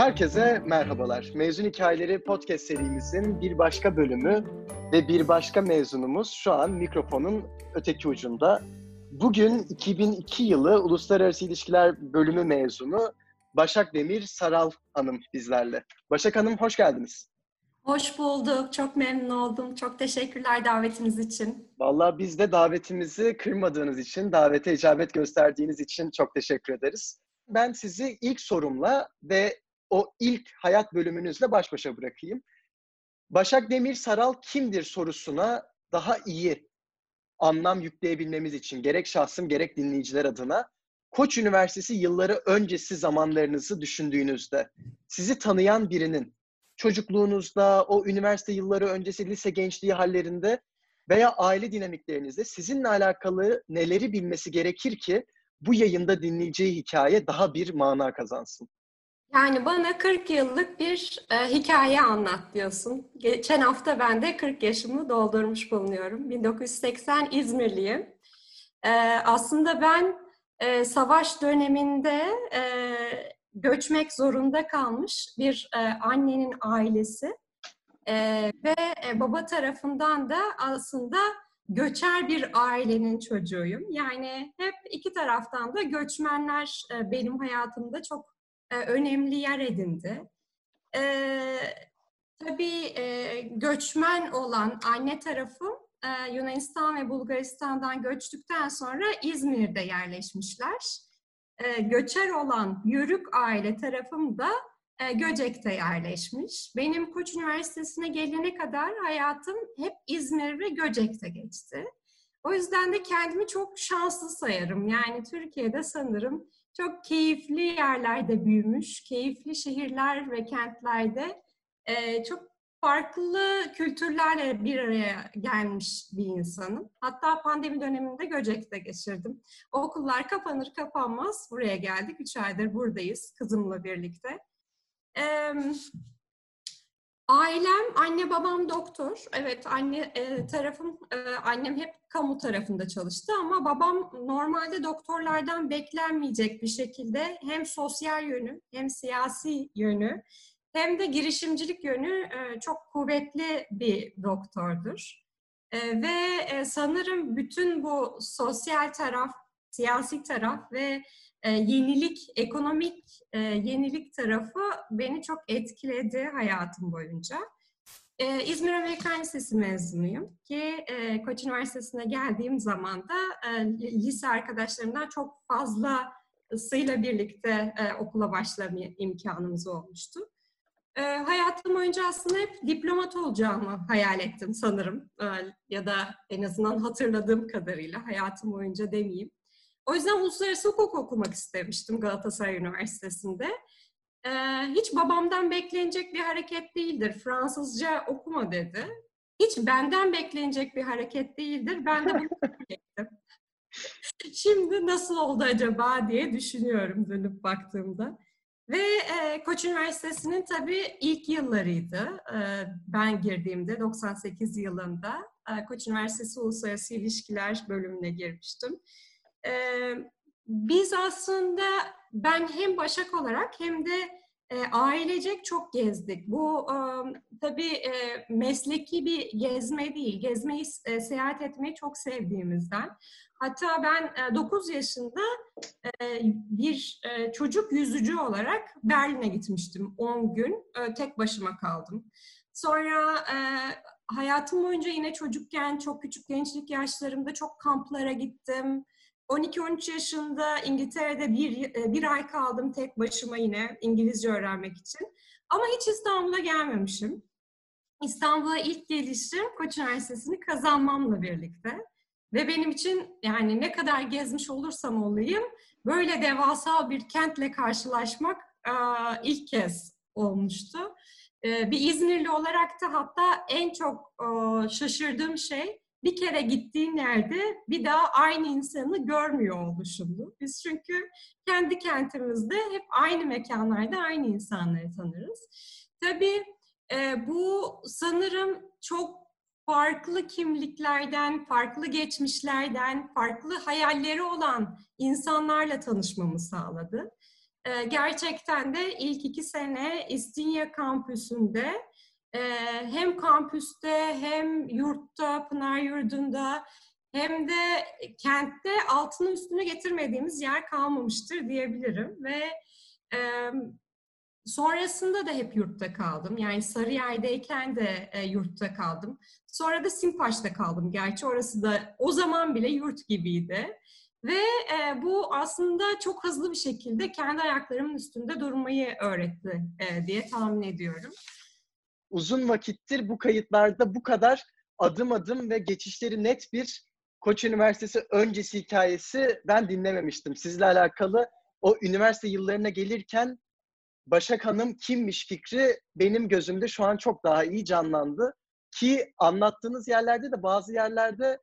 Herkese merhabalar. Mezun Hikayeleri podcast serimizin bir başka bölümü ve bir başka mezunumuz şu an mikrofonun öteki ucunda. Bugün 2002 yılı Uluslararası İlişkiler bölümü mezunu Başak Demir Saral Hanım bizlerle. Başak Hanım hoş geldiniz. Hoş bulduk. Çok memnun oldum. Çok teşekkürler davetiniz için. Vallahi biz de davetimizi kırmadığınız için, davete icabet gösterdiğiniz için çok teşekkür ederiz. Ben sizi ilk sorumla ve o ilk hayat bölümünüzle baş başa bırakayım. Başak Demir Saral kimdir sorusuna daha iyi anlam yükleyebilmemiz için gerek şahsım gerek dinleyiciler adına Koç Üniversitesi yılları öncesi zamanlarınızı düşündüğünüzde sizi tanıyan birinin çocukluğunuzda, o üniversite yılları öncesi lise gençliği hallerinde veya aile dinamiklerinizde sizinle alakalı neleri bilmesi gerekir ki bu yayında dinleyeceği hikaye daha bir mana kazansın? Yani bana 40 yıllık bir e, hikaye anlat diyorsun. Geçen hafta ben de 40 yaşımı doldurmuş bulunuyorum. 1980 İzmirliyim. E, aslında ben e, savaş döneminde e, göçmek zorunda kalmış bir e, annenin ailesi e, ve e, baba tarafından da aslında göçer bir ailenin çocuğuyum. Yani hep iki taraftan da göçmenler e, benim hayatımda çok e, önemli yer edindi. E, tabii e, göçmen olan anne tarafım e, Yunanistan ve Bulgaristan'dan göçtükten sonra İzmir'de yerleşmişler. E, göçer olan Yörük aile tarafım da e, Göcek'te yerleşmiş. Benim Koç Üniversitesi'ne gelene kadar hayatım hep İzmir ve Göcek'te geçti. O yüzden de kendimi çok şanslı sayarım. Yani Türkiye'de sanırım çok keyifli yerlerde büyümüş, keyifli şehirler ve kentlerde e, çok farklı kültürlerle bir araya gelmiş bir insanım. Hatta pandemi döneminde Göcek'te geçirdim. Okullar kapanır kapanmaz buraya geldik. Üç aydır buradayız kızımla birlikte. Ee, ailem, anne babam doktor. Evet anne e, tarafım, e, annem hep kamu tarafında çalıştı ama babam normalde doktorlardan beklenmeyecek bir şekilde hem sosyal yönü hem siyasi yönü hem de girişimcilik yönü e, çok kuvvetli bir doktordur. E, ve e, sanırım bütün bu sosyal taraf, siyasi taraf ve yenilik, ekonomik yenilik tarafı beni çok etkiledi hayatım boyunca. İzmir Amerikan Lisesi mezunuyum ki Koç Üniversitesi'ne geldiğim zaman da lise arkadaşlarımdan çok fazlasıyla birlikte okula başlama imkanımız olmuştu. E, hayatım boyunca aslında hep diplomat olacağımı hayal ettim sanırım. E, ya da en azından hatırladığım kadarıyla hayatım boyunca demeyeyim. O yüzden uluslararası hukuk okumak istemiştim Galatasaray Üniversitesi'nde. E, hiç babamdan beklenecek bir hareket değildir. Fransızca okuma dedi. Hiç benden beklenecek bir hareket değildir. Ben de bunu ettim. Şimdi nasıl oldu acaba diye düşünüyorum dönüp baktığımda. Ve e, Koç Üniversitesi'nin tabii ilk yıllarıydı. E, ben girdiğimde 98 yılında e, Koç Üniversitesi Uluslararası İlişkiler bölümüne girmiştim. E, biz aslında ben hem Başak olarak hem de e, ailecek çok gezdik. Bu e, tabii e, mesleki bir gezme değil, gezmeyi, e, seyahat etmeyi çok sevdiğimizden. Hatta ben 9 e, yaşında e, bir e, çocuk yüzücü olarak Berlin'e gitmiştim 10 gün. Tek başıma kaldım. Sonra hayatım boyunca yine çocukken, çok küçük gençlik yaşlarımda çok kamplara gittim. 12-13 yaşında İngiltere'de bir, bir ay kaldım tek başıma yine İngilizce öğrenmek için. Ama hiç İstanbul'a gelmemişim. İstanbul'a ilk gelişim Koç Üniversitesi'ni kazanmamla birlikte. Ve benim için yani ne kadar gezmiş olursam olayım böyle devasa bir kentle karşılaşmak ilk kez olmuştu. Bir İzmirli olarak da hatta en çok şaşırdığım şey bir kere gittiğin yerde bir daha aynı insanı görmüyor oluşumdu. Biz çünkü kendi kentimizde hep aynı mekanlarda aynı insanları tanırız. Tabii bu sanırım çok farklı kimliklerden, farklı geçmişlerden, farklı hayalleri olan insanlarla tanışmamı sağladı. e, gerçekten de ilk iki sene İstinye kampüsünde e, hem kampüste hem yurtta, Pınar Yurdu'nda hem de kentte altını üstüne getirmediğimiz yer kalmamıştır diyebilirim. Ve e, sonrasında da hep yurtta kaldım. Yani Sarıyer'deyken de e, yurtta kaldım. Sonra da Simpaş'ta kaldım. Gerçi orası da o zaman bile yurt gibiydi. Ve e, bu aslında çok hızlı bir şekilde kendi ayaklarımın üstünde durmayı öğretti e, diye tahmin ediyorum. Uzun vakittir bu kayıtlarda bu kadar adım adım ve geçişleri net bir Koç Üniversitesi öncesi hikayesi ben dinlememiştim. Sizle alakalı o üniversite yıllarına gelirken Başak Hanım kimmiş fikri benim gözümde şu an çok daha iyi canlandı. Ki anlattığınız yerlerde de bazı yerlerde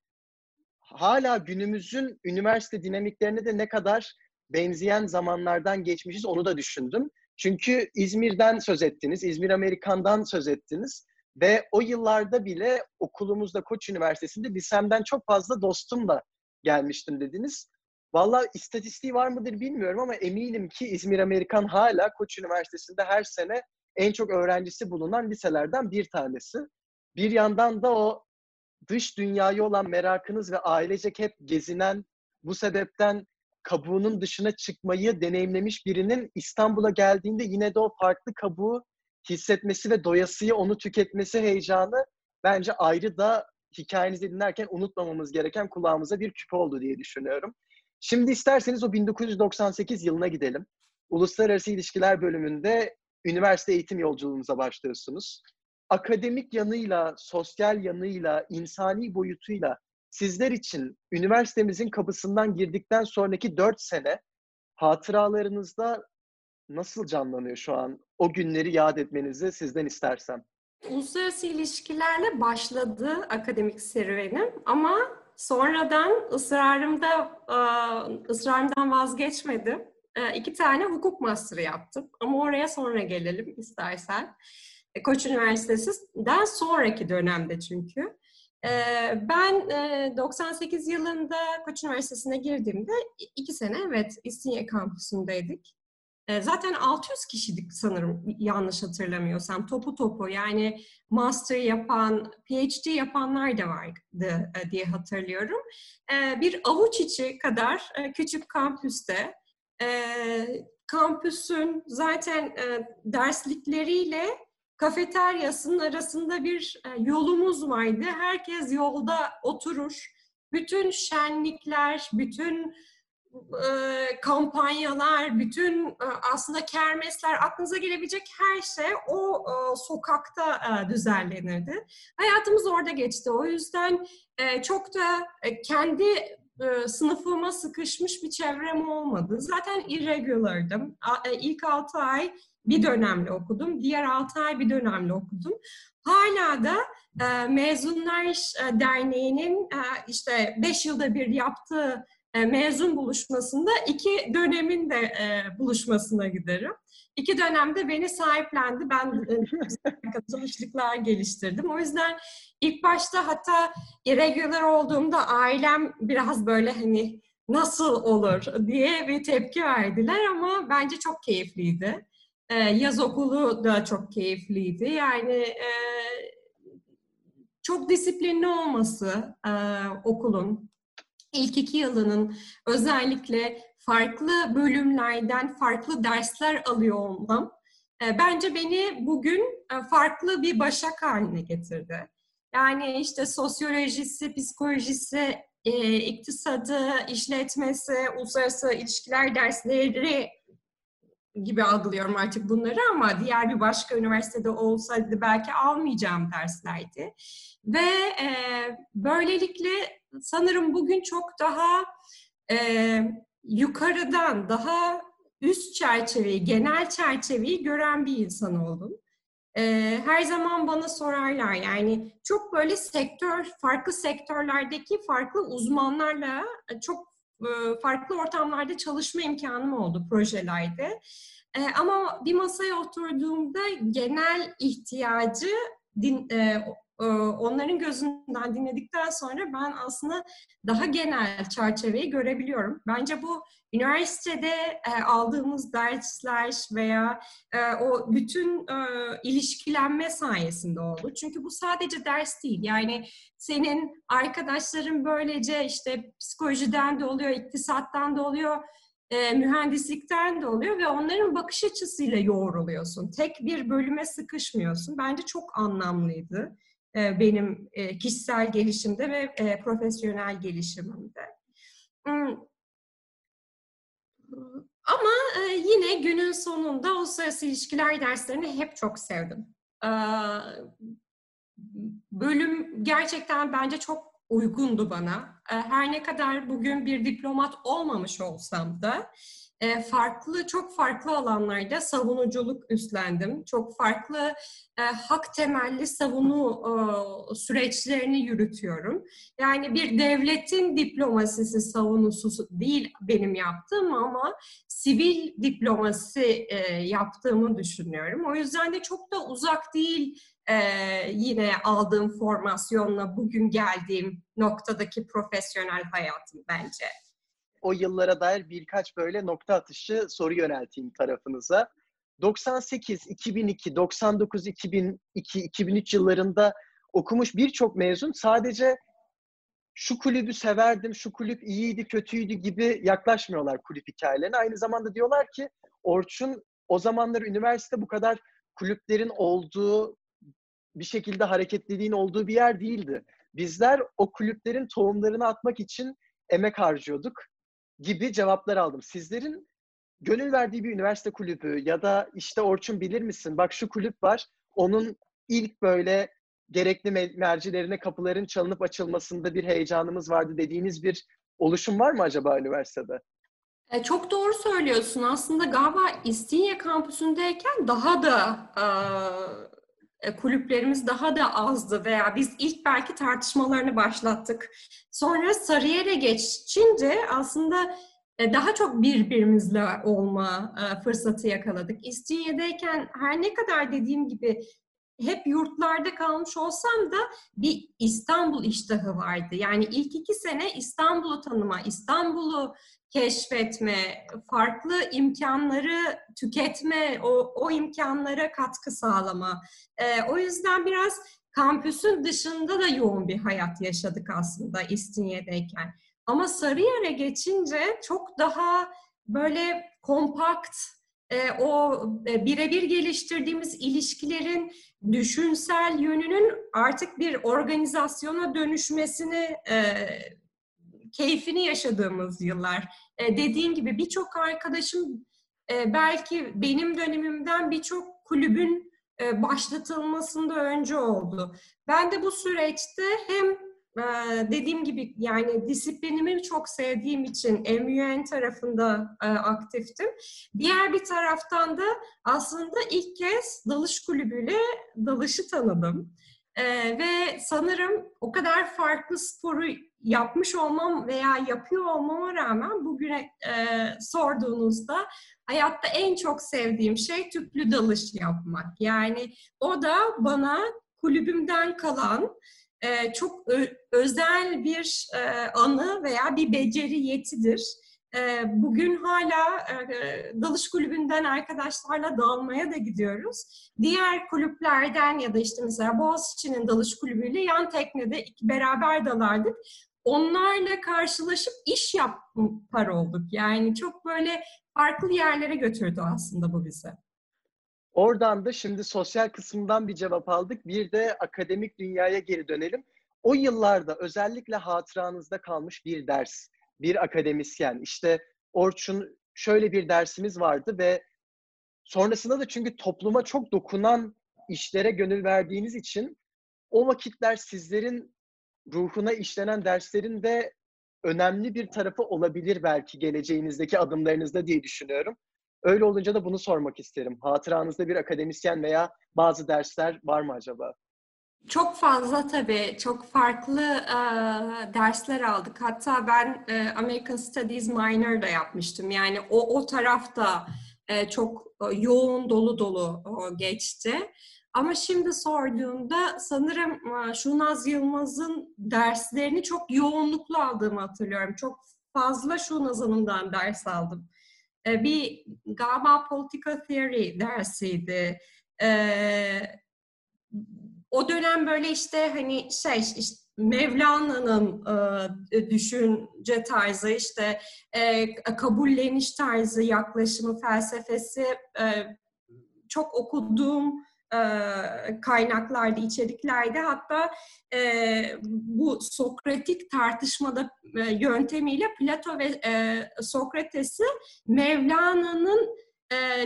hala günümüzün üniversite dinamiklerine de ne kadar benzeyen zamanlardan geçmişiz onu da düşündüm. Çünkü İzmir'den söz ettiniz, İzmir Amerikan'dan söz ettiniz ve o yıllarda bile okulumuzda Koç Üniversitesi'nde lisemden çok fazla dostumla gelmiştim dediniz. Valla istatistiği var mıdır bilmiyorum ama eminim ki İzmir Amerikan hala Koç Üniversitesi'nde her sene en çok öğrencisi bulunan liselerden bir tanesi. Bir yandan da o dış dünyaya olan merakınız ve ailecek hep gezinen, bu sebepten kabuğunun dışına çıkmayı deneyimlemiş birinin İstanbul'a geldiğinde yine de o farklı kabuğu hissetmesi ve doyasıya onu tüketmesi heyecanı bence ayrı da hikayenizi dinlerken unutmamamız gereken kulağımıza bir küpe oldu diye düşünüyorum. Şimdi isterseniz o 1998 yılına gidelim. Uluslararası İlişkiler bölümünde üniversite eğitim yolculuğunuza başlıyorsunuz. Akademik yanıyla, sosyal yanıyla, insani boyutuyla sizler için üniversitemizin kapısından girdikten sonraki dört sene hatıralarınızda nasıl canlanıyor şu an? O günleri yad etmenizi sizden istersem. Uluslararası ilişkilerle başladı akademik serüvenim ama sonradan ısrarımda ısrarımdan vazgeçmedim. İki tane hukuk master'ı yaptım ama oraya sonra gelelim istersen. E, Koç Üniversitesi'den sonraki dönemde çünkü. Ben 98 yılında Koç Üniversitesi'ne girdiğimde iki sene evet İstinye kampüsündeydik. Zaten 600 kişidik sanırım yanlış hatırlamıyorsam topu topu yani master yapan, PhD yapanlar da vardı diye hatırlıyorum. Bir avuç içi kadar küçük kampüste kampüsün zaten derslikleriyle kafeteryasının arasında bir yolumuz vardı. Herkes yolda oturur. Bütün şenlikler, bütün kampanyalar, bütün aslında kermesler, aklınıza gelebilecek her şey o sokakta düzenlenirdi. Hayatımız orada geçti. O yüzden çok da kendi sınıfıma sıkışmış bir çevrem olmadı. Zaten irregulardım. İlk altı ay bir dönemli okudum. Diğer altı ay bir dönemli okudum. Hala da Mezunlar Derneği'nin işte beş yılda bir yaptığı e, mezun buluşmasında iki dönemin de e, buluşmasına giderim. İki dönemde beni sahiplendi. Ben e, katılışlıklar geliştirdim. O yüzden ilk başta hatta irregular olduğumda ailem biraz böyle hani nasıl olur diye bir tepki verdiler ama bence çok keyifliydi. Ee, yaz okulu da çok keyifliydi. Yani e, çok disiplinli olması e, okulun, ilk iki yılının özellikle farklı bölümlerden farklı dersler alıyor olmam e, bence beni bugün e, farklı bir başak haline getirdi. Yani işte sosyolojisi, psikolojisi, e, iktisadı, işletmesi, uluslararası ilişkiler dersleri gibi algılıyorum artık bunları ama diğer bir başka üniversitede olsaydı belki almayacağım derslerdi. Ve e, böylelikle sanırım bugün çok daha e, yukarıdan, daha üst çerçeveyi, genel çerçeveyi gören bir insan oldum. E, her zaman bana sorarlar yani çok böyle sektör, farklı sektörlerdeki farklı uzmanlarla çok farklı ortamlarda çalışma imkanım oldu projelerde. Ama bir masaya oturduğumda genel ihtiyacı din, onların gözünden dinledikten sonra ben aslında daha genel çerçeveyi görebiliyorum. Bence bu üniversitede aldığımız dersler veya o bütün ilişkilenme sayesinde oldu. Çünkü bu sadece ders değil. Yani senin arkadaşların böylece işte psikolojiden de oluyor, iktisattan da oluyor, mühendislikten de oluyor ve onların bakış açısıyla yoğruluyorsun. Tek bir bölüme sıkışmıyorsun. Bence çok anlamlıydı benim e, kişisel gelişimde ve e, profesyonel gelişimimde. Hmm. Ama e, yine günün sonunda uluslararası ilişkiler derslerini hep çok sevdim. E, bölüm gerçekten bence çok uygundu bana. E, her ne kadar bugün bir diplomat olmamış olsam da e, farklı, çok farklı alanlarda savunuculuk üstlendim. Çok farklı e, hak temelli savunu e, süreçlerini yürütüyorum. Yani bir devletin diplomasisi savunusu değil benim yaptığım ama sivil diplomasi e, yaptığımı düşünüyorum. O yüzden de çok da uzak değil e, yine aldığım formasyonla bugün geldiğim noktadaki profesyonel hayatım bence o yıllara dair birkaç böyle nokta atışı soru yönelteyim tarafınıza. 98, 2002, 99, 2002, 2003 yıllarında okumuş birçok mezun sadece şu kulübü severdim, şu kulüp iyiydi, kötüydü gibi yaklaşmıyorlar kulüp hikayelerine. Aynı zamanda diyorlar ki Orçun o zamanlar üniversite bu kadar kulüplerin olduğu, bir şekilde hareketliliğin olduğu bir yer değildi. Bizler o kulüplerin tohumlarını atmak için emek harcıyorduk gibi cevaplar aldım. Sizlerin gönül verdiği bir üniversite kulübü ya da işte Orçun bilir misin bak şu kulüp var onun ilk böyle gerekli mercilerine kapıların çalınıp açılmasında bir heyecanımız vardı dediğiniz bir oluşum var mı acaba üniversitede? E, çok doğru söylüyorsun. Aslında galiba İstinye kampüsündeyken daha da kulüplerimiz daha da azdı veya biz ilk belki tartışmalarını başlattık. Sonra Sarıyer'e geçince aslında e, daha çok birbirimizle olma e, fırsatı yakaladık. İstinye'deyken her ne kadar dediğim gibi hep yurtlarda kalmış olsam da bir İstanbul iştahı vardı. Yani ilk iki sene İstanbul'u tanıma, İstanbul'u keşfetme, farklı imkanları tüketme, o, o imkanlara katkı sağlama. E, o yüzden biraz kampüsün dışında da yoğun bir hayat yaşadık aslında İstinye'deyken. Ama Sarıyer'e geçince çok daha böyle kompakt, e, o e, birebir geliştirdiğimiz ilişkilerin düşünsel yönünün artık bir organizasyona dönüşmesini e, keyfini yaşadığımız yıllar. E, dediğim gibi birçok arkadaşım e, belki benim dönemimden birçok kulübün e, başlatılmasında önce oldu. Ben de bu süreçte hem ee, dediğim gibi yani disiplinimi çok sevdiğim için MUN tarafında e, aktiftim. Diğer bir taraftan da aslında ilk kez dalış kulübüyle dalışı tanıdım. Ee, ve sanırım o kadar farklı sporu yapmış olmam veya yapıyor olmama rağmen bugüne e, sorduğunuzda hayatta en çok sevdiğim şey tüplü dalış yapmak. Yani o da bana kulübümden kalan e, çok ö, özel bir e, anı veya bir beceri yetidir. E, bugün hala e, dalış kulübünden arkadaşlarla dalmaya da gidiyoruz. Diğer kulüplerden ya da işte mesela Boğaziçi'nin dalış kulübüyle yan teknede beraber dalardık. Onlarla karşılaşıp iş yapar olduk. Yani çok böyle farklı yerlere götürdü aslında bu bizi. Oradan da şimdi sosyal kısımdan bir cevap aldık. Bir de akademik dünyaya geri dönelim. O yıllarda özellikle hatıranızda kalmış bir ders, bir akademisyen. İşte Orçun şöyle bir dersimiz vardı ve sonrasında da çünkü topluma çok dokunan işlere gönül verdiğiniz için o vakitler sizlerin ruhuna işlenen derslerin de önemli bir tarafı olabilir belki geleceğinizdeki adımlarınızda diye düşünüyorum. Öyle olunca da bunu sormak isterim. Hatıranızda bir akademisyen veya bazı dersler var mı acaba? Çok fazla tabii, çok farklı e, dersler aldık. Hatta ben e, American Studies minor da yapmıştım. Yani o o tarafta e, çok e, yoğun, dolu dolu o geçti. Ama şimdi sorduğumda sanırım e, Şunaz Yılmaz'ın derslerini çok yoğunluklu aldığımı hatırlıyorum. Çok fazla Şunaz Hanım'dan ders aldım. E, bir galiba Political Theory dersiydi. E, o dönem böyle işte hani şey işte Mevlana'nın e, düşünce tarzı, işte e, kabulleniş tarzı, yaklaşımı, felsefesi e, çok okuduğum e, kaynaklarda, içeriklerde hatta e, bu Sokratik tartışmada e, yöntemiyle Plato ve e, Sokrates'i Mevlana'nın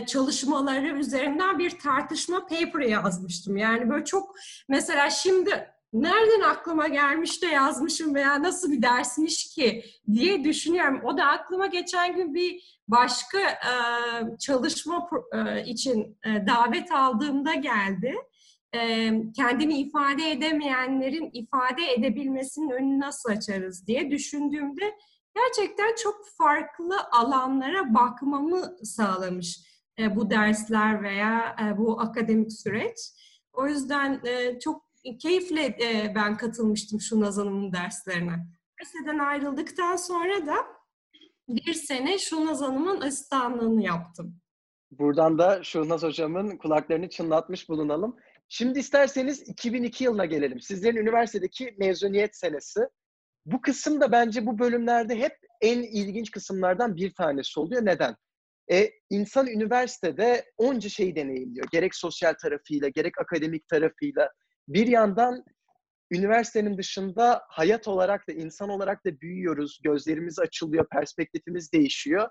çalışmaları üzerinden bir tartışma paper yazmıştım. Yani böyle çok mesela şimdi nereden aklıma gelmiş de yazmışım veya nasıl bir dersmiş ki diye düşünüyorum. O da aklıma geçen gün bir başka çalışma için davet aldığımda geldi. Kendini ifade edemeyenlerin ifade edebilmesinin önünü nasıl açarız diye düşündüğümde gerçekten çok farklı alanlara bakmamı sağlamış e, bu dersler veya e, bu akademik süreç. O yüzden e, çok keyifle ben katılmıştım şu Hanım'ın derslerine. Üniversiteden ayrıldıktan sonra da bir sene Şunaz Hanım'ın asistanlığını yaptım. Buradan da Şunaz Hocam'ın kulaklarını çınlatmış bulunalım. Şimdi isterseniz 2002 yılına gelelim. Sizlerin üniversitedeki mezuniyet senesi. Bu kısım da bence bu bölümlerde hep en ilginç kısımlardan bir tanesi oluyor. Neden? E, insan üniversitede onca şeyi deneyimliyor. Gerek sosyal tarafıyla, gerek akademik tarafıyla. Bir yandan üniversitenin dışında hayat olarak da insan olarak da büyüyoruz. Gözlerimiz açılıyor, perspektifimiz değişiyor.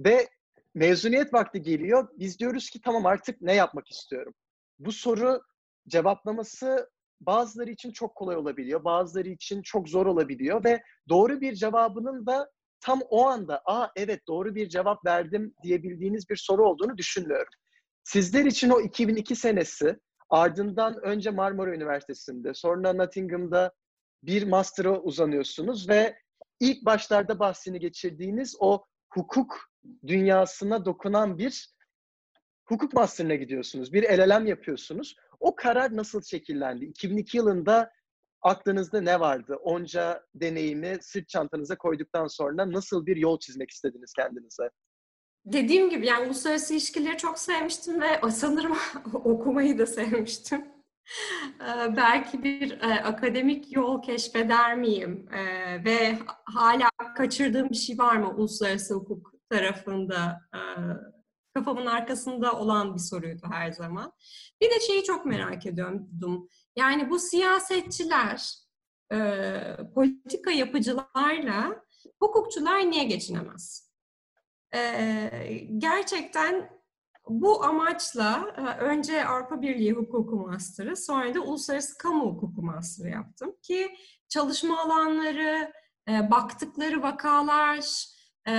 Ve mezuniyet vakti geliyor. Biz diyoruz ki tamam artık ne yapmak istiyorum? Bu soru cevaplaması bazıları için çok kolay olabiliyor, bazıları için çok zor olabiliyor ve doğru bir cevabının da tam o anda aa evet doğru bir cevap verdim diyebildiğiniz bir soru olduğunu düşünmüyorum. Sizler için o 2002 senesi ardından önce Marmara Üniversitesi'nde sonra Nottingham'da bir master'a uzanıyorsunuz ve ilk başlarda bahsini geçirdiğiniz o hukuk dünyasına dokunan bir hukuk master'ına gidiyorsunuz. Bir LLM yapıyorsunuz. O karar nasıl şekillendi? 2002 yılında aklınızda ne vardı? Onca deneyimi sırt çantanıza koyduktan sonra nasıl bir yol çizmek istediniz kendinize? Dediğim gibi yani uluslararası ilişkileri çok sevmiştim ve sanırım okumayı da sevmiştim. Ee, belki bir e, akademik yol keşfeder miyim ee, ve hala kaçırdığım bir şey var mı uluslararası hukuk tarafında e, kafamın arkasında olan bir soruydu her zaman. Bir de şeyi çok merak ediyordum. Yani bu siyasetçiler, e, politika yapıcılarla hukukçular niye geçinemez? E, gerçekten bu amaçla e, önce Avrupa Birliği Hukuku Master'ı, sonra da Uluslararası Kamu Hukuku Master'ı yaptım ki çalışma alanları, e, baktıkları vakalar, e,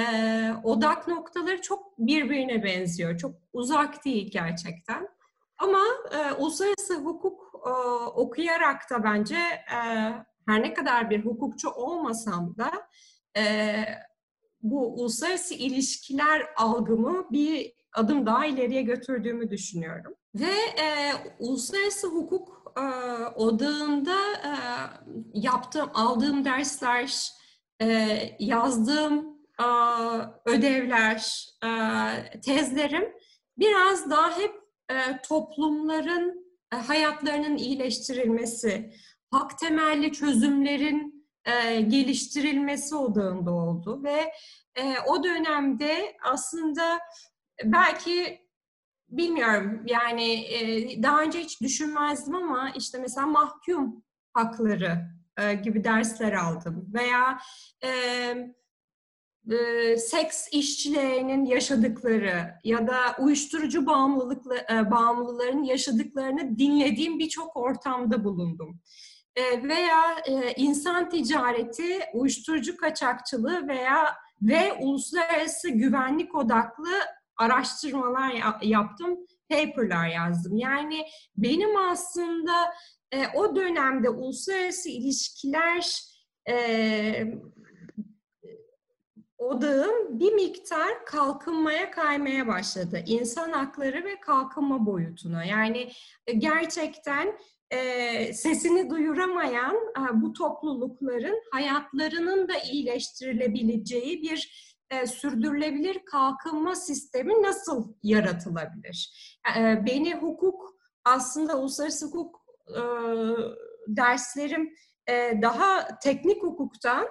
odak noktaları çok birbirine benziyor. Çok uzak değil gerçekten. Ama e, uluslararası hukuk e, okuyarak da bence e, her ne kadar bir hukukçu olmasam da e, bu uluslararası ilişkiler algımı bir adım daha ileriye götürdüğümü düşünüyorum. Ve e, uluslararası hukuk e, odağında e, yaptığım, aldığım dersler, e, yazdığım ödevler, tezlerim biraz daha hep e, toplumların e, hayatlarının iyileştirilmesi, hak temelli çözümlerin e, geliştirilmesi odağında oldu ve o dönemde aslında belki bilmiyorum yani daha önce hiç düşünmezdim ama işte mesela mahkum hakları gibi dersler aldım veya e, e, seks işçilerinin yaşadıkları ya da uyuşturucu bağımlılıkla, e, bağımlıların yaşadıklarını dinlediğim birçok ortamda bulundum. E, veya e, insan ticareti, uyuşturucu kaçakçılığı veya ve uluslararası güvenlik odaklı araştırmalar yaptım, paperlar yazdım. Yani benim aslında e, o dönemde uluslararası ilişkiler e, odağım bir miktar kalkınmaya kaymaya başladı. İnsan hakları ve kalkınma boyutuna. Yani e, gerçekten e, sesini duyuramayan e, bu toplulukların hayatlarının da iyileştirilebileceği bir e, sürdürülebilir kalkınma sistemi nasıl yaratılabilir? E, beni hukuk aslında uluslararası hukuk e, derslerim e, daha teknik hukuktan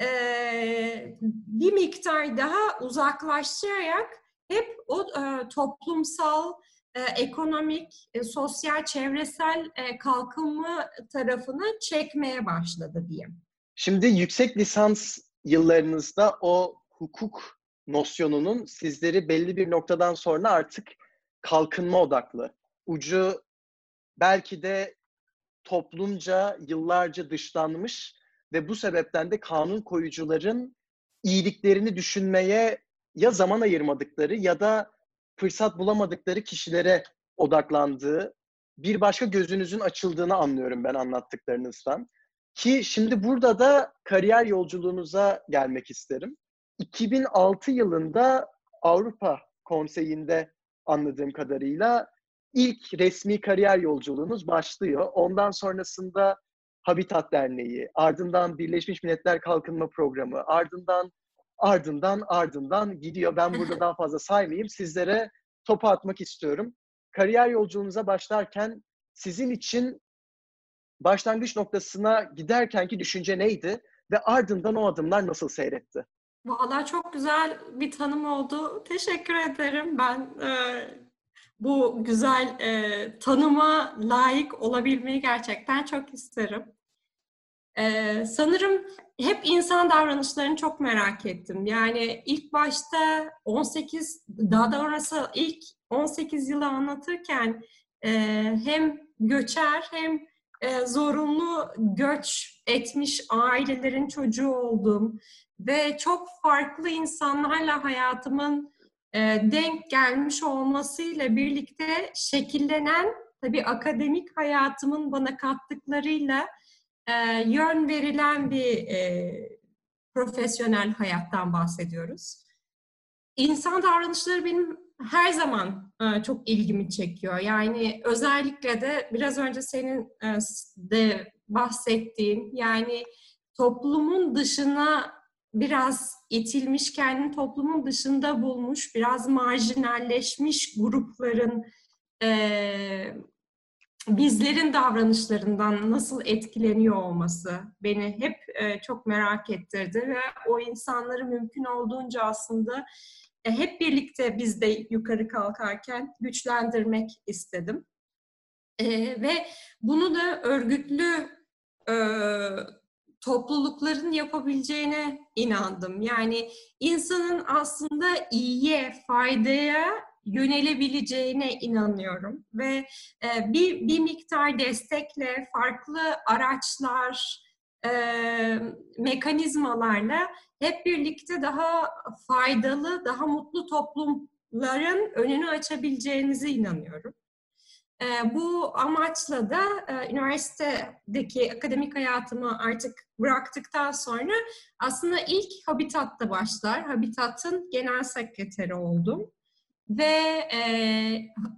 e, bir miktar daha uzaklaştırarak hep o e, toplumsal, e, ekonomik, e, sosyal, çevresel e, kalkınma tarafını çekmeye başladı diyeyim. Şimdi yüksek lisans yıllarınızda o hukuk nosyonunun sizleri belli bir noktadan sonra artık kalkınma odaklı, ucu belki de toplumca yıllarca dışlanmış ve bu sebepten de kanun koyucuların iyiliklerini düşünmeye ya zaman ayırmadıkları ya da fırsat bulamadıkları kişilere odaklandığı bir başka gözünüzün açıldığını anlıyorum ben anlattıklarınızdan. Ki şimdi burada da kariyer yolculuğunuza gelmek isterim. 2006 yılında Avrupa Konseyi'nde anladığım kadarıyla ilk resmi kariyer yolculuğunuz başlıyor. Ondan sonrasında Habitat Derneği, ardından Birleşmiş Milletler Kalkınma Programı, ardından ardından ardından gidiyor. Ben burada daha fazla saymayayım. Sizlere topu atmak istiyorum. Kariyer yolculuğunuza başlarken sizin için başlangıç noktasına giderkenki düşünce neydi ve ardından o adımlar nasıl seyretti? Valla çok güzel bir tanım oldu. Teşekkür ederim. Ben e, bu güzel e, tanıma layık olabilmeyi gerçekten çok isterim. E, sanırım hep insan davranışlarını çok merak ettim. Yani ilk başta 18, daha doğrusu ilk 18 yılı anlatırken e, hem göçer hem e, zorunlu göç etmiş ailelerin çocuğu oldum ve çok farklı insanlarla hayatımın denk gelmiş olmasıyla birlikte şekillenen tabii akademik hayatımın bana kattıklarıyla e, yön verilen bir e, profesyonel hayattan bahsediyoruz. İnsan davranışları benim her zaman e, çok ilgimi çekiyor. Yani özellikle de biraz önce senin e, de bahsettiğin yani toplumun dışına biraz itilmiş, kendini toplumun dışında bulmuş, biraz marjinalleşmiş grupların e, bizlerin davranışlarından nasıl etkileniyor olması beni hep e, çok merak ettirdi ve o insanları mümkün olduğunca aslında e, hep birlikte biz de yukarı kalkarken güçlendirmek istedim. E, ve bunu da örgütlü e, toplulukların yapabileceğine inandım. Yani insanın aslında iyiye, faydaya yönelebileceğine inanıyorum ve e, bir bir miktar destekle farklı araçlar, e, mekanizmalarla hep birlikte daha faydalı, daha mutlu toplumların önünü açabileceğinize inanıyorum. E, bu amaçla da e, üniversitedeki akademik hayatımı artık bıraktıktan sonra aslında ilk Habitat'ta başlar. Habitat'ın genel sekreteri oldum. Ve e,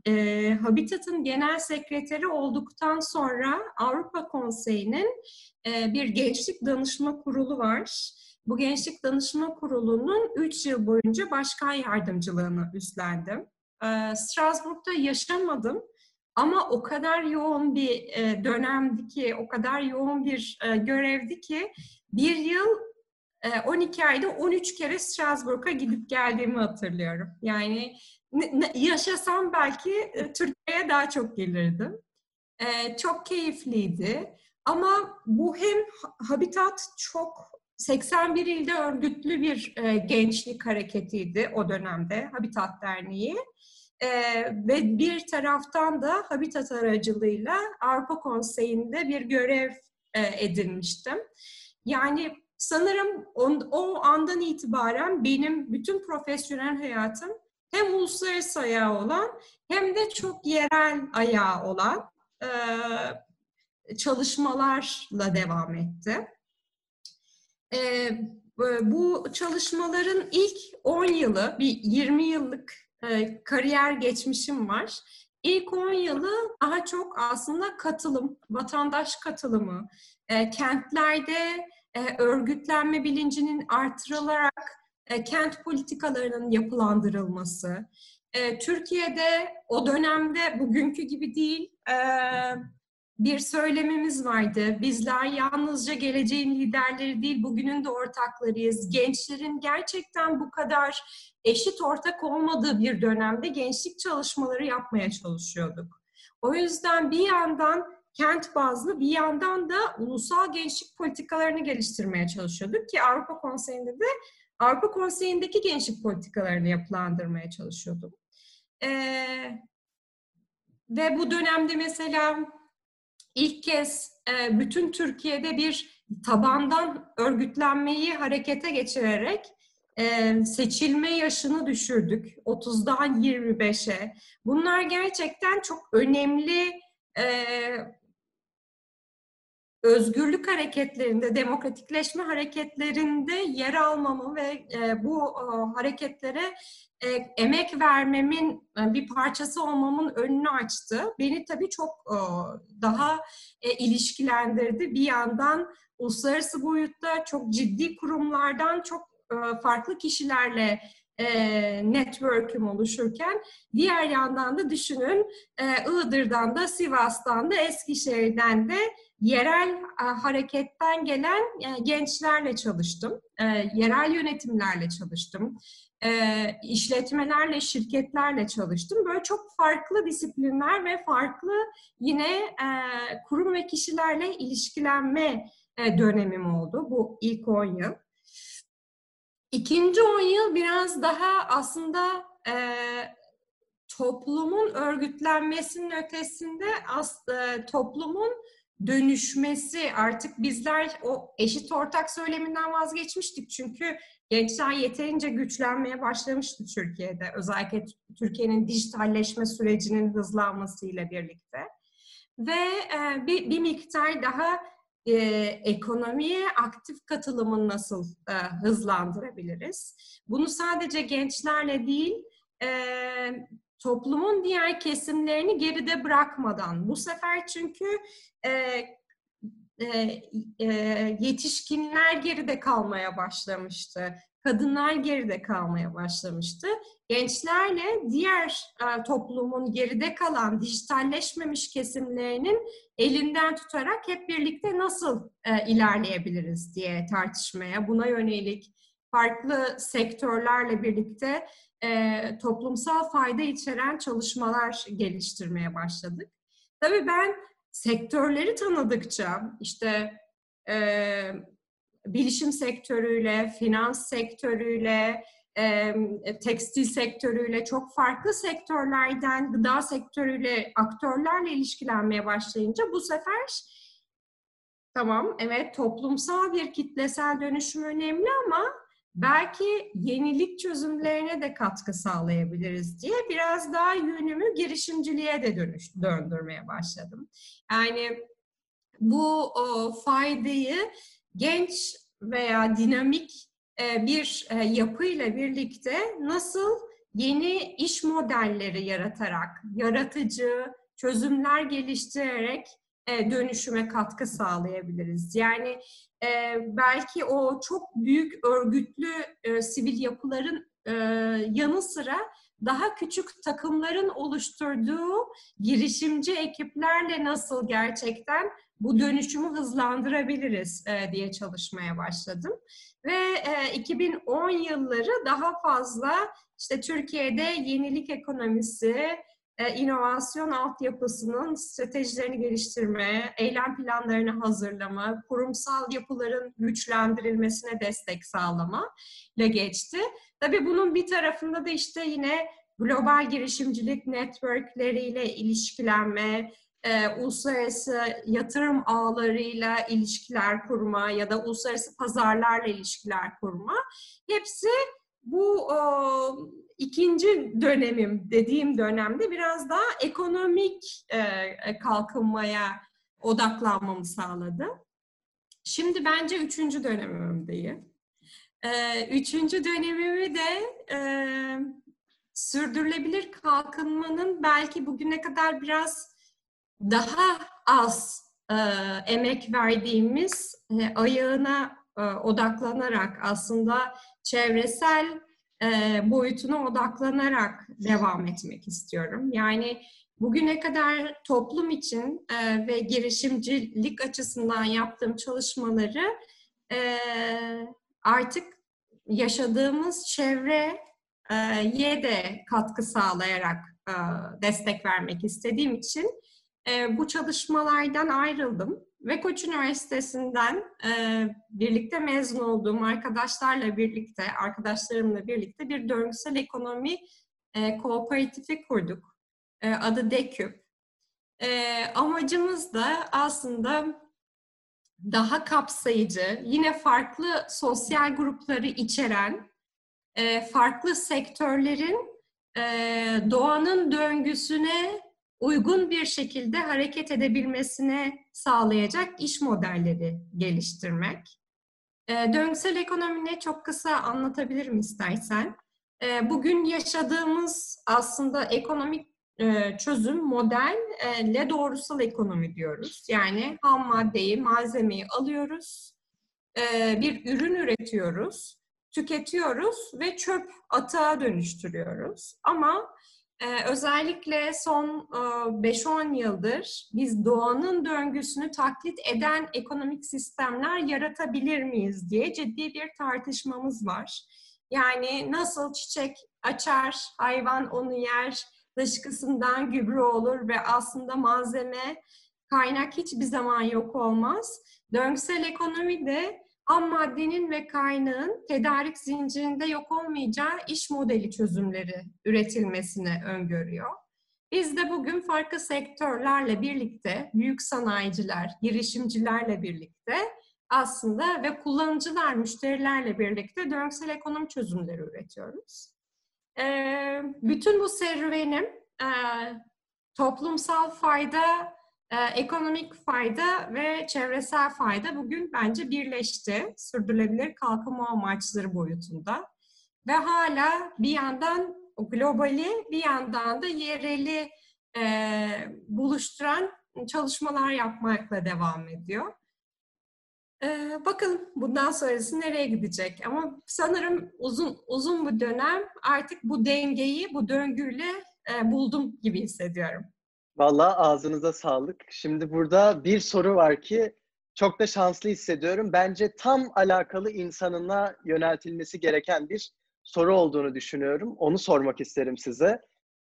e, Habitat'ın genel sekreteri olduktan sonra Avrupa Konseyi'nin e, bir gençlik danışma kurulu var. Bu gençlik danışma kurulunun 3 yıl boyunca başkan yardımcılığını üstlendim. E, Strasbourg'da yaşamadım ama o kadar yoğun bir e, dönemdi ki, o kadar yoğun bir e, görevdi ki bir yıl 12 ayda 13 kere Strasbourg'a gidip geldiğimi hatırlıyorum. Yani yaşasam belki Türkiye'ye daha çok gelirdim. Çok keyifliydi. Ama bu hem Habitat çok 81 ilde örgütlü bir gençlik hareketiydi o dönemde Habitat Derneği. Ee, ve bir taraftan da Habitat aracılığıyla Avrupa Konseyi'nde bir görev e, edinmiştim. Yani sanırım on, o andan itibaren benim bütün profesyonel hayatım hem uluslararası ayağı olan hem de çok yerel ayağı olan e, çalışmalarla devam etti. E, bu çalışmaların ilk 10 yılı, bir 20 yıllık e, kariyer geçmişim var. İlk 10 yılı daha çok aslında katılım, vatandaş katılımı, e, kentlerde e, örgütlenme bilincinin artırılarak e, kent politikalarının yapılandırılması. Türkiye'de o dönemde bugünkü gibi değil bir söylemimiz vardı. Bizler yalnızca geleceğin liderleri değil, bugünün de ortaklarıyız. Gençlerin gerçekten bu kadar eşit ortak olmadığı bir dönemde gençlik çalışmaları yapmaya çalışıyorduk. O yüzden bir yandan kent bazlı bir yandan da ulusal gençlik politikalarını geliştirmeye çalışıyorduk ki Avrupa Konseyi'nde de Avrupa Konseyi'ndeki gençlik politikalarını yapılandırmaya çalışıyordum. Ee, ve bu dönemde mesela ilk kez e, bütün Türkiye'de bir tabandan örgütlenmeyi harekete geçirerek e, seçilme yaşını düşürdük. 30'dan 25'e. Bunlar gerçekten çok önemli e, özgürlük hareketlerinde, demokratikleşme hareketlerinde yer almamı ve e, bu e, hareketlere e, emek vermemin e, bir parçası olmamın önünü açtı. Beni tabii çok e, daha e, ilişkilendirdi. Bir yandan uluslararası boyutta çok ciddi kurumlardan çok farklı kişilerle e, network'üm oluşurken diğer yandan da düşünün e, Iğdır'dan da Sivas'tan da Eskişehir'den de yerel e, hareketten gelen e, gençlerle çalıştım. E, yerel yönetimlerle çalıştım. E, işletmelerle, şirketlerle çalıştım. Böyle çok farklı disiplinler ve farklı yine e, kurum ve kişilerle ilişkilenme e, dönemim oldu bu ilk 10 yıl. İkinci 10 yıl biraz daha aslında e, toplumun örgütlenmesinin ötesinde as, e, toplumun dönüşmesi. Artık bizler o eşit ortak söyleminden vazgeçmiştik. Çünkü gençler yeterince güçlenmeye başlamıştı Türkiye'de. Özellikle Türkiye'nin dijitalleşme sürecinin hızlanmasıyla birlikte. Ve e, bir, bir miktar daha e, ekonomiye aktif katılımın nasıl e, hızlandırabiliriz? Bunu sadece gençlerle değil, e, toplumun diğer kesimlerini geride bırakmadan. Bu sefer çünkü e, e, e, yetişkinler geride kalmaya başlamıştı. Kadınlar geride kalmaya başlamıştı. Gençlerle diğer e, toplumun geride kalan, dijitalleşmemiş kesimlerinin elinden tutarak hep birlikte nasıl e, ilerleyebiliriz diye tartışmaya, buna yönelik farklı sektörlerle birlikte e, toplumsal fayda içeren çalışmalar geliştirmeye başladık. Tabii ben sektörleri tanıdıkça işte e, bilişim sektörüyle, finans sektörüyle, e, tekstil sektörüyle, çok farklı sektörlerden gıda sektörüyle, aktörlerle ilişkilenmeye başlayınca bu sefer tamam evet toplumsal bir kitlesel dönüşüm önemli ama belki yenilik çözümlerine de katkı sağlayabiliriz diye biraz daha yönümü girişimciliğe de dönüş, döndürmeye başladım. Yani bu o, faydayı genç veya dinamik e, bir e, yapıyla birlikte nasıl yeni iş modelleri yaratarak, yaratıcı çözümler geliştirerek e, dönüşüme katkı sağlayabiliriz. Yani belki o çok büyük örgütlü sivil yapıların yanı sıra daha küçük takımların oluşturduğu girişimci ekiplerle nasıl gerçekten bu dönüşümü hızlandırabiliriz e, diye çalışmaya başladım. Ve e, 2010 yılları daha fazla işte Türkiye'de yenilik ekonomisi, e, inovasyon altyapısının stratejilerini geliştirme, eylem planlarını hazırlama, kurumsal yapıların güçlendirilmesine destek sağlama ile geçti. Tabii bunun bir tarafında da işte yine global girişimcilik networkleriyle ilişkilenme, e, uluslararası yatırım ağlarıyla ilişkiler kurma ya da uluslararası pazarlarla ilişkiler kurma hepsi bu o, ikinci dönemim dediğim dönemde biraz daha ekonomik e, e, kalkınmaya odaklanmamı sağladı. Şimdi bence üçüncü dönemimdeyim. E, üçüncü dönemimi de e, sürdürülebilir kalkınmanın belki bugüne kadar biraz daha az e, emek verdiğimiz e, ayağına e, odaklanarak aslında çevresel e, boyutuna odaklanarak devam etmek istiyorum. Yani bugüne kadar toplum için e, ve girişimcilik açısından yaptığım çalışmaları e, artık yaşadığımız çevreye de katkı sağlayarak e, destek vermek istediğim için e, bu çalışmalardan ayrıldım ve Koç Üniversitesi'nden e, birlikte mezun olduğum arkadaşlarla birlikte, arkadaşlarımla birlikte bir döngüsel ekonomi e, kooperatifi kurduk. E, adı DEKÜP. E, amacımız da aslında daha kapsayıcı, yine farklı sosyal grupları içeren, e, farklı sektörlerin e, doğanın döngüsüne uygun bir şekilde hareket edebilmesine sağlayacak iş modelleri geliştirmek. E, döngüsel ekonomi çok kısa anlatabilirim istersen. E, bugün yaşadığımız aslında ekonomik e, çözüm modelle doğrusal ekonomi diyoruz. Yani ham maddeyi, malzemeyi alıyoruz, e, bir ürün üretiyoruz, tüketiyoruz ve çöp atağa dönüştürüyoruz. Ama ee, özellikle son e, 5-10 yıldır biz doğanın döngüsünü taklit eden ekonomik sistemler yaratabilir miyiz diye ciddi bir tartışmamız var. Yani nasıl çiçek açar, hayvan onu yer, dışkısından gübre olur ve aslında malzeme, kaynak hiçbir zaman yok olmaz. Döngüsel ekonomi de ham maddenin ve kaynağın tedarik zincirinde yok olmayacağı iş modeli çözümleri üretilmesini öngörüyor. Biz de bugün farklı sektörlerle birlikte, büyük sanayiciler, girişimcilerle birlikte aslında ve kullanıcılar, müşterilerle birlikte döngüsel ekonomi çözümleri üretiyoruz. bütün bu serüvenim toplumsal fayda ee, ekonomik fayda ve çevresel fayda bugün bence birleşti. Sürdürülebilir kalkınma amaçları boyutunda. Ve hala bir yandan globali bir yandan da yereli e, buluşturan çalışmalar yapmakla devam ediyor. Ee, bakalım bundan sonrası nereye gidecek? Ama sanırım uzun uzun bir dönem artık bu dengeyi, bu döngüyle e, buldum gibi hissediyorum. Valla ağzınıza sağlık. Şimdi burada bir soru var ki çok da şanslı hissediyorum. Bence tam alakalı insanına yöneltilmesi gereken bir soru olduğunu düşünüyorum. Onu sormak isterim size.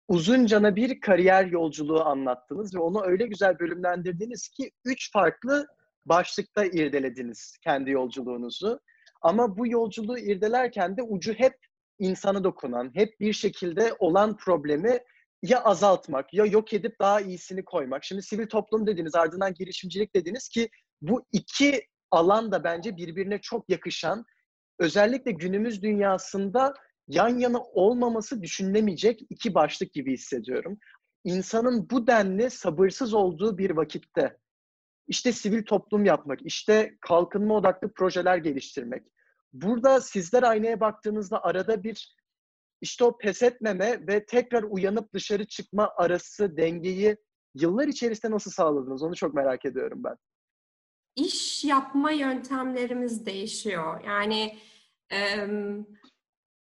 Uzuncana bir kariyer yolculuğu anlattınız ve onu öyle güzel bölümlendirdiniz ki üç farklı başlıkta irdelediniz kendi yolculuğunuzu. Ama bu yolculuğu irdelerken de ucu hep insana dokunan, hep bir şekilde olan problemi ya azaltmak ya yok edip daha iyisini koymak. Şimdi sivil toplum dediniz ardından girişimcilik dediniz ki bu iki alan da bence birbirine çok yakışan özellikle günümüz dünyasında yan yana olmaması düşünülemeyecek iki başlık gibi hissediyorum. İnsanın bu denli sabırsız olduğu bir vakitte işte sivil toplum yapmak, işte kalkınma odaklı projeler geliştirmek. Burada sizler aynaya baktığınızda arada bir işte o pes etmeme ve tekrar uyanıp dışarı çıkma arası dengeyi yıllar içerisinde nasıl sağladınız? Onu çok merak ediyorum ben. İş yapma yöntemlerimiz değişiyor. Yani e,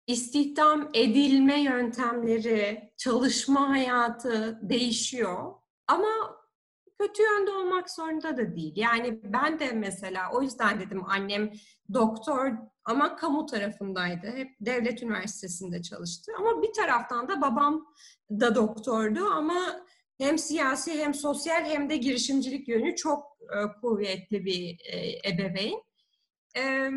istihdam edilme yöntemleri, çalışma hayatı değişiyor. Ama kötü yönde olmak zorunda da değil. Yani ben de mesela o yüzden dedim annem doktor ama kamu tarafındaydı. Hep devlet üniversitesinde çalıştı. Ama bir taraftan da babam da doktordu ama hem siyasi hem sosyal hem de girişimcilik yönü çok e, kuvvetli bir e, ebeveyn. E,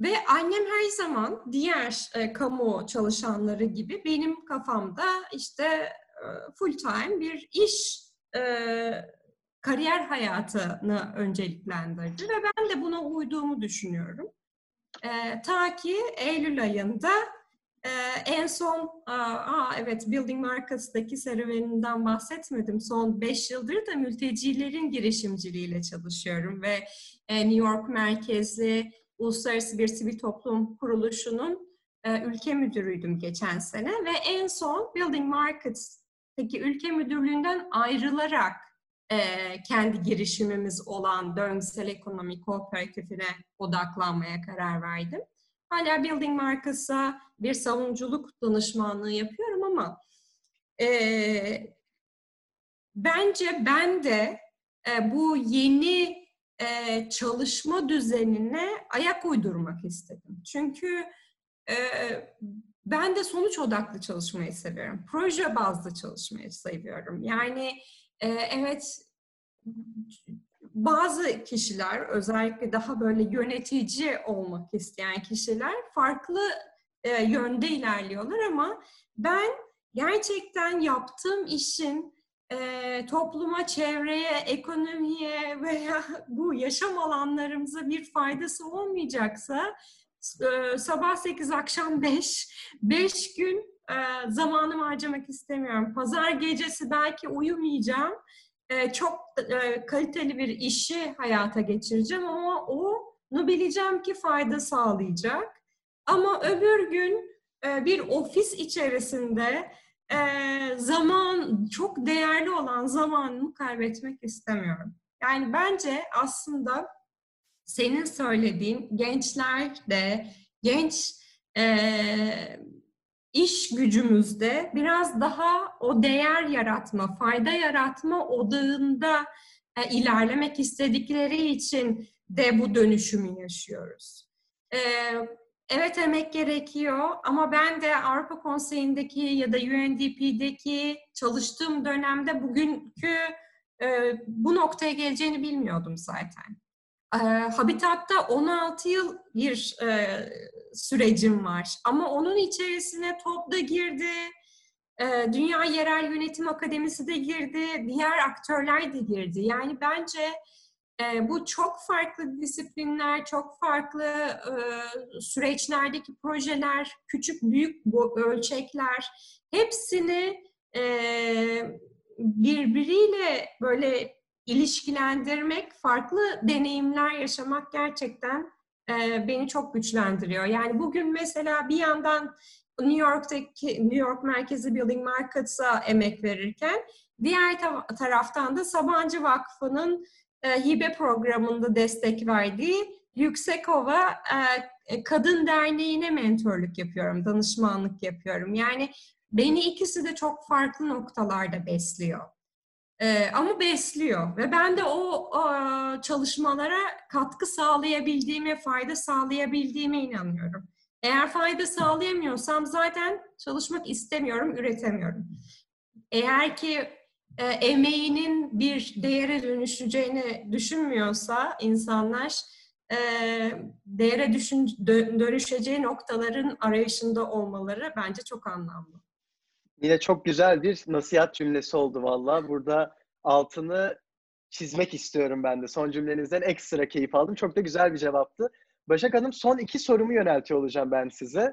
ve annem her zaman diğer e, kamu çalışanları gibi benim kafamda işte e, full time bir iş e, kariyer hayatını önceliklendirdi ve ben de buna uyduğumu düşünüyorum. E, ta ki Eylül ayında e, en son, aa, evet Building Markets'daki serüveninden bahsetmedim. Son 5 yıldır da mültecilerin girişimciliğiyle çalışıyorum ve e, New York merkezli uluslararası bir sivil toplum kuruluşunun e, ülke müdürüydüm geçen sene ve en son Building Markets'taki ülke müdürlüğünden ayrılarak e, kendi girişimimiz olan döngüsel ekonomi kooperatifine odaklanmaya karar verdim. Hala Building Markets'a bir savunuculuk danışmanlığı yapıyorum ama e, bence ben de e, bu yeni e, çalışma düzenine ayak uydurmak istedim. Çünkü e, ben de sonuç odaklı çalışmayı seviyorum. Proje bazlı çalışmayı seviyorum. Yani e, evet bazı kişiler özellikle daha böyle yönetici olmak isteyen kişiler farklı e, yönde ilerliyorlar ama ben gerçekten yaptığım işin e, topluma, çevreye, ekonomiye veya bu yaşam alanlarımıza bir faydası olmayacaksa e, sabah 8 akşam 5 5 gün e, zamanımı harcamak istemiyorum. Pazar gecesi belki uyumayacağım. E, çok e, kaliteli bir işi hayata geçireceğim ama onu bileceğim ki fayda sağlayacak. Ama öbür gün e, bir ofis içerisinde e, zaman çok değerli olan zamanımı kaybetmek istemiyorum. Yani bence aslında senin söylediğin gençler de genç e, iş gücümüzde biraz daha o değer yaratma, fayda yaratma odağında e, ilerlemek istedikleri için de bu dönüşümü yaşıyoruz. E, Evet emek gerekiyor ama ben de Avrupa Konseyi'ndeki ya da UNDP'deki çalıştığım dönemde bugünkü e, bu noktaya geleceğini bilmiyordum zaten. E, Habitat'ta 16 yıl bir e, sürecim var ama onun içerisine TOP da girdi, e, Dünya Yerel Yönetim Akademisi de girdi, diğer aktörler de girdi. Yani bence e, bu çok farklı disiplinler, çok farklı e, süreçlerdeki projeler, küçük büyük ölçekler hepsini e, birbiriyle böyle ilişkilendirmek, farklı deneyimler yaşamak gerçekten e, beni çok güçlendiriyor. Yani bugün mesela bir yandan New York'taki New York merkezi Building Markets'a emek verirken diğer taraftan da Sabancı Vakfı'nın e, hibe programında destek verdiği Yüksekova e, e, Kadın Derneği'ne mentorluk yapıyorum, danışmanlık yapıyorum. Yani beni ikisi de çok farklı noktalarda besliyor. Ee, ama besliyor ve ben de o, o çalışmalara katkı sağlayabildiğime, fayda sağlayabildiğime inanıyorum. Eğer fayda sağlayamıyorsam zaten çalışmak istemiyorum, üretemiyorum. Eğer ki e, emeğinin bir değere dönüşeceğini düşünmüyorsa insanlar e, değere düşün, dö, dönüşeceği noktaların arayışında olmaları bence çok anlamlı. Yine çok güzel bir nasihat cümlesi oldu valla. Burada altını çizmek istiyorum ben de. Son cümlenizden ekstra keyif aldım. Çok da güzel bir cevaptı. Başak Hanım son iki sorumu yöneltiyor olacağım ben size.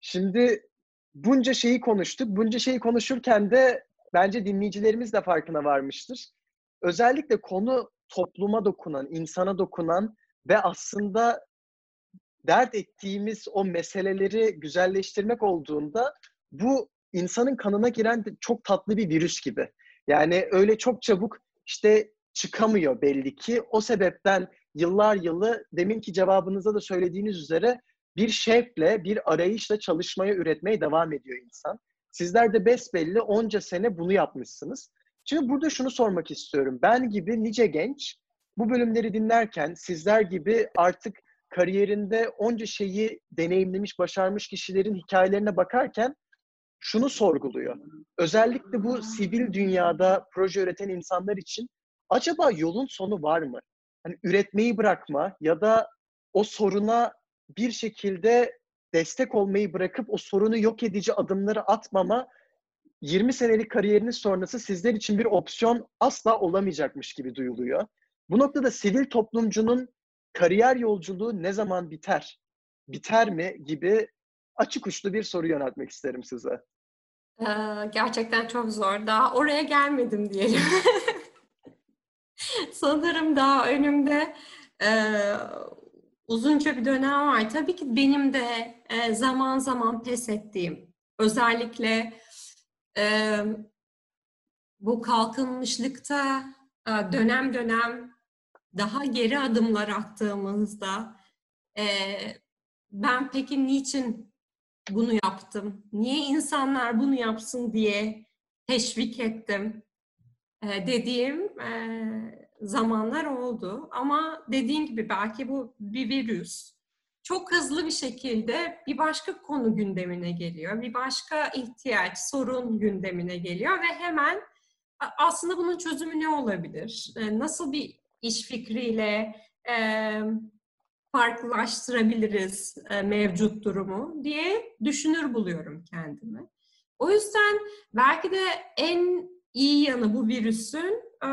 Şimdi bunca şeyi konuştuk. Bunca şeyi konuşurken de bence dinleyicilerimiz de farkına varmıştır. Özellikle konu topluma dokunan, insana dokunan ve aslında dert ettiğimiz o meseleleri güzelleştirmek olduğunda bu insanın kanına giren çok tatlı bir virüs gibi. Yani öyle çok çabuk işte çıkamıyor belli ki. O sebepten yıllar yılı deminki cevabınıza da söylediğiniz üzere bir şevkle, bir arayışla çalışmaya, üretmeye devam ediyor insan. Sizler de besbelli onca sene bunu yapmışsınız. Şimdi burada şunu sormak istiyorum. Ben gibi nice genç bu bölümleri dinlerken sizler gibi artık kariyerinde onca şeyi deneyimlemiş, başarmış kişilerin hikayelerine bakarken şunu sorguluyor. Özellikle bu sivil dünyada proje üreten insanlar için acaba yolun sonu var mı? Hani üretmeyi bırakma ya da o soruna bir şekilde destek olmayı bırakıp o sorunu yok edici adımları atmama 20 senelik kariyeriniz sonrası sizler için bir opsiyon asla olamayacakmış gibi duyuluyor. Bu noktada sivil toplumcunun kariyer yolculuğu ne zaman biter? Biter mi gibi açık uçlu bir soru yöneltmek isterim size. Gerçekten çok zor. Daha oraya gelmedim diyelim. Sanırım daha önümde e, uzunca bir dönem var. Tabii ki benim de e, zaman zaman pes ettiğim, özellikle e, bu kalkınmışlıkta e, dönem dönem daha geri adımlar attığımızda e, ben peki niçin bunu yaptım? Niye insanlar bunu yapsın diye teşvik ettim e, dediğim e, zamanlar oldu. Ama dediğim gibi belki bu bir virüs. Çok hızlı bir şekilde bir başka konu gündemine geliyor. Bir başka ihtiyaç, sorun gündemine geliyor ve hemen aslında bunun çözümü ne olabilir? E, nasıl bir iş fikriyle e, farklılaştırabiliriz e, mevcut durumu diye düşünür buluyorum kendimi. O yüzden belki de en iyi yanı bu virüsün e,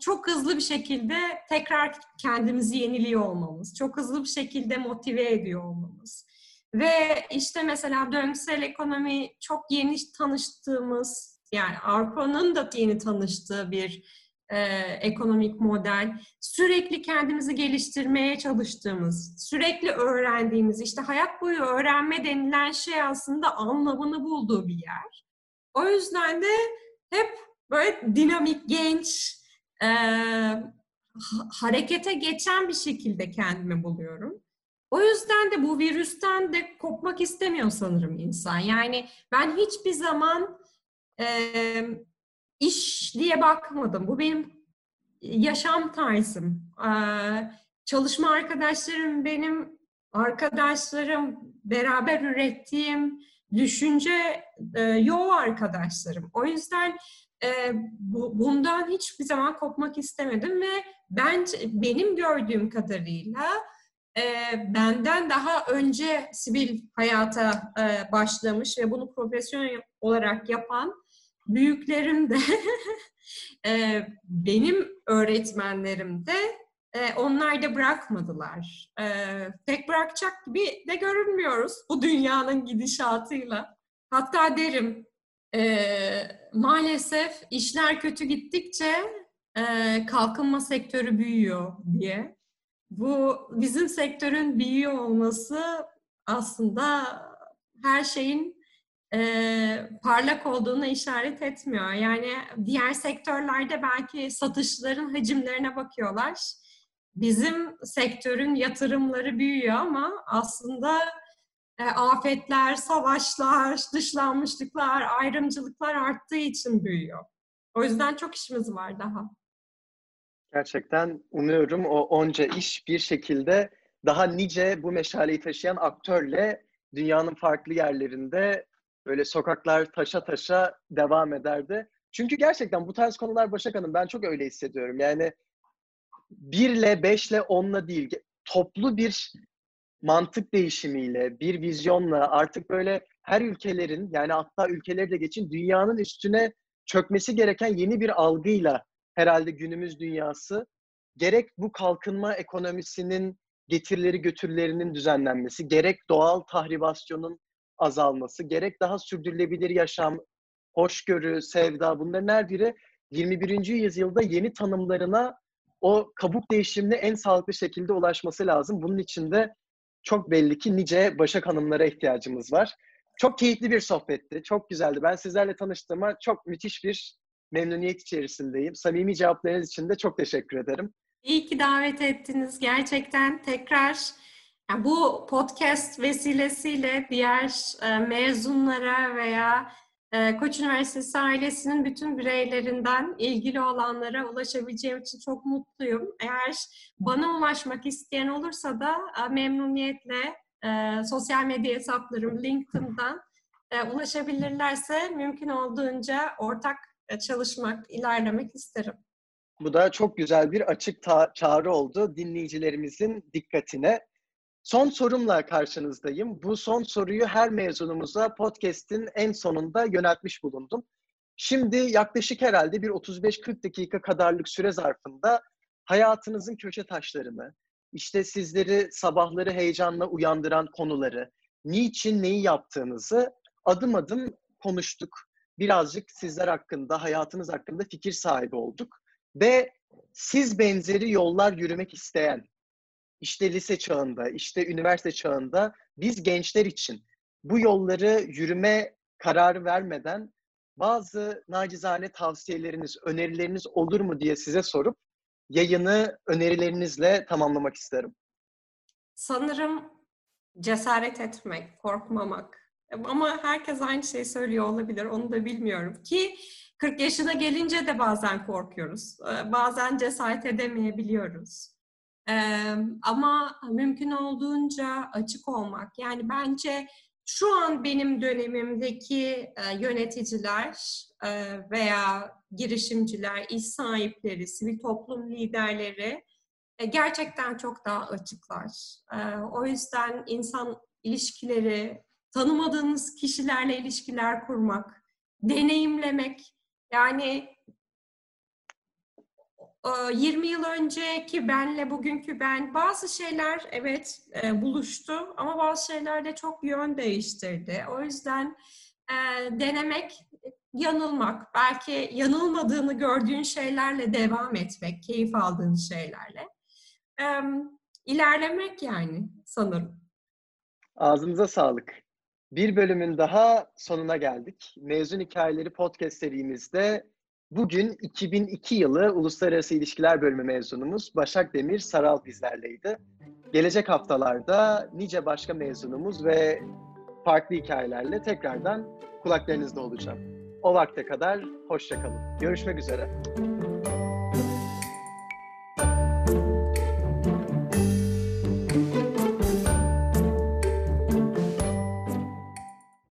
çok hızlı bir şekilde tekrar kendimizi yeniliyor olmamız, çok hızlı bir şekilde motive ediyor olmamız. Ve işte mesela döngüsel ekonomi çok yeni tanıştığımız, yani Avrupa'nın da yeni tanıştığı bir e, ekonomik model, sürekli kendimizi geliştirmeye çalıştığımız, sürekli öğrendiğimiz, işte hayat boyu öğrenme denilen şey aslında anlamını bulduğu bir yer. O yüzden de hep böyle dinamik, genç, e, harekete geçen bir şekilde kendimi buluyorum. O yüzden de bu virüsten de kopmak istemiyor sanırım insan. Yani ben hiçbir zaman iş diye bakmadım. Bu benim yaşam tarzım. Ee, çalışma arkadaşlarım benim arkadaşlarım, beraber ürettiğim düşünce e, yol arkadaşlarım. O yüzden e, bu, bundan hiçbir zaman kopmak istemedim ve ben benim gördüğüm kadarıyla e, benden daha önce sivil hayata e, başlamış ve bunu profesyonel olarak yapan büyüklerim de e, benim öğretmenlerim de e, onlar da bırakmadılar. E, tek bırakacak gibi de görünmüyoruz bu dünyanın gidişatıyla. Hatta derim e, maalesef işler kötü gittikçe e, kalkınma sektörü büyüyor diye. Bu bizim sektörün büyüyor olması aslında her şeyin e, parlak olduğuna işaret etmiyor. Yani diğer sektörlerde belki satışların hacimlerine bakıyorlar. Bizim sektörün yatırımları büyüyor ama aslında e, afetler, savaşlar, dışlanmışlıklar, ayrımcılıklar arttığı için büyüyor. O yüzden çok işimiz var daha. Gerçekten umuyorum o onca iş bir şekilde daha nice bu meşaleyi taşıyan aktörle dünyanın farklı yerlerinde böyle sokaklar taşa taşa devam ederdi. Çünkü gerçekten bu tarz konular Başak Hanım ben çok öyle hissediyorum. Yani birle, beşle, onla değil toplu bir mantık değişimiyle, bir vizyonla artık böyle her ülkelerin yani hatta ülkeleri de geçin dünyanın üstüne çökmesi gereken yeni bir algıyla herhalde günümüz dünyası gerek bu kalkınma ekonomisinin getirileri götürülerinin düzenlenmesi, gerek doğal tahribasyonun azalması, gerek daha sürdürülebilir yaşam, hoşgörü, sevda bunların her biri 21. yüzyılda yeni tanımlarına o kabuk değişimine en sağlıklı şekilde ulaşması lazım. Bunun için de çok belli ki nice Başak Hanımlara ihtiyacımız var. Çok keyifli bir sohbetti. Çok güzeldi. Ben sizlerle tanıştığıma çok müthiş bir memnuniyet içerisindeyim. Samimi cevaplarınız için de çok teşekkür ederim. İyi ki davet ettiniz. Gerçekten tekrar yani bu podcast vesilesiyle diğer e, mezunlara veya e, Koç Üniversitesi ailesinin bütün bireylerinden ilgili olanlara ulaşabileceğim için çok mutluyum. Eğer bana ulaşmak isteyen olursa da e, memnuniyetle sosyal medya hesaplarım LinkedIn'dan ulaşabilirlerse mümkün olduğunca ortak çalışmak, ilerlemek isterim. Bu da çok güzel bir açık ta- çağrı oldu dinleyicilerimizin dikkatine. Son sorumla karşınızdayım. Bu son soruyu her mezunumuza podcast'in en sonunda yöneltmiş bulundum. Şimdi yaklaşık herhalde bir 35-40 dakika kadarlık süre zarfında hayatınızın köşe taşlarını, işte sizleri sabahları heyecanla uyandıran konuları, niçin neyi yaptığınızı adım adım konuştuk. Birazcık sizler hakkında, hayatınız hakkında fikir sahibi olduk. Ve siz benzeri yollar yürümek isteyen, işte lise çağında, işte üniversite çağında biz gençler için bu yolları yürüme kararı vermeden bazı nacizane tavsiyeleriniz, önerileriniz olur mu diye size sorup yayını önerilerinizle tamamlamak isterim. Sanırım cesaret etmek, korkmamak. Ama herkes aynı şeyi söylüyor olabilir, onu da bilmiyorum. Ki 40 yaşına gelince de bazen korkuyoruz. Ee, bazen cesaret edemeyebiliyoruz. Ama mümkün olduğunca açık olmak. Yani bence şu an benim dönemimdeki e, yöneticiler e, veya girişimciler, iş sahipleri, sivil toplum liderleri e, gerçekten çok daha açıklar. O yüzden insan ilişkileri, tanımadığınız kişilerle ilişkiler kurmak, deneyimlemek, yani 20 yıl önceki benle bugünkü ben bazı şeyler evet e, buluştu ama bazı şeyler de çok yön değiştirdi. O yüzden e, denemek, yanılmak, belki yanılmadığını gördüğün şeylerle devam etmek, keyif aldığın şeylerle ilerlemek yani sanırım. Ağzınıza sağlık. Bir bölümün daha sonuna geldik. Mezun Hikayeleri podcast serimizde bugün 2002 yılı Uluslararası İlişkiler Bölümü mezunumuz Başak Demir Saral bizlerleydi. Gelecek haftalarda nice başka mezunumuz ve farklı hikayelerle tekrardan kulaklarınızda olacağım. O vakte kadar hoşçakalın. Görüşmek üzere.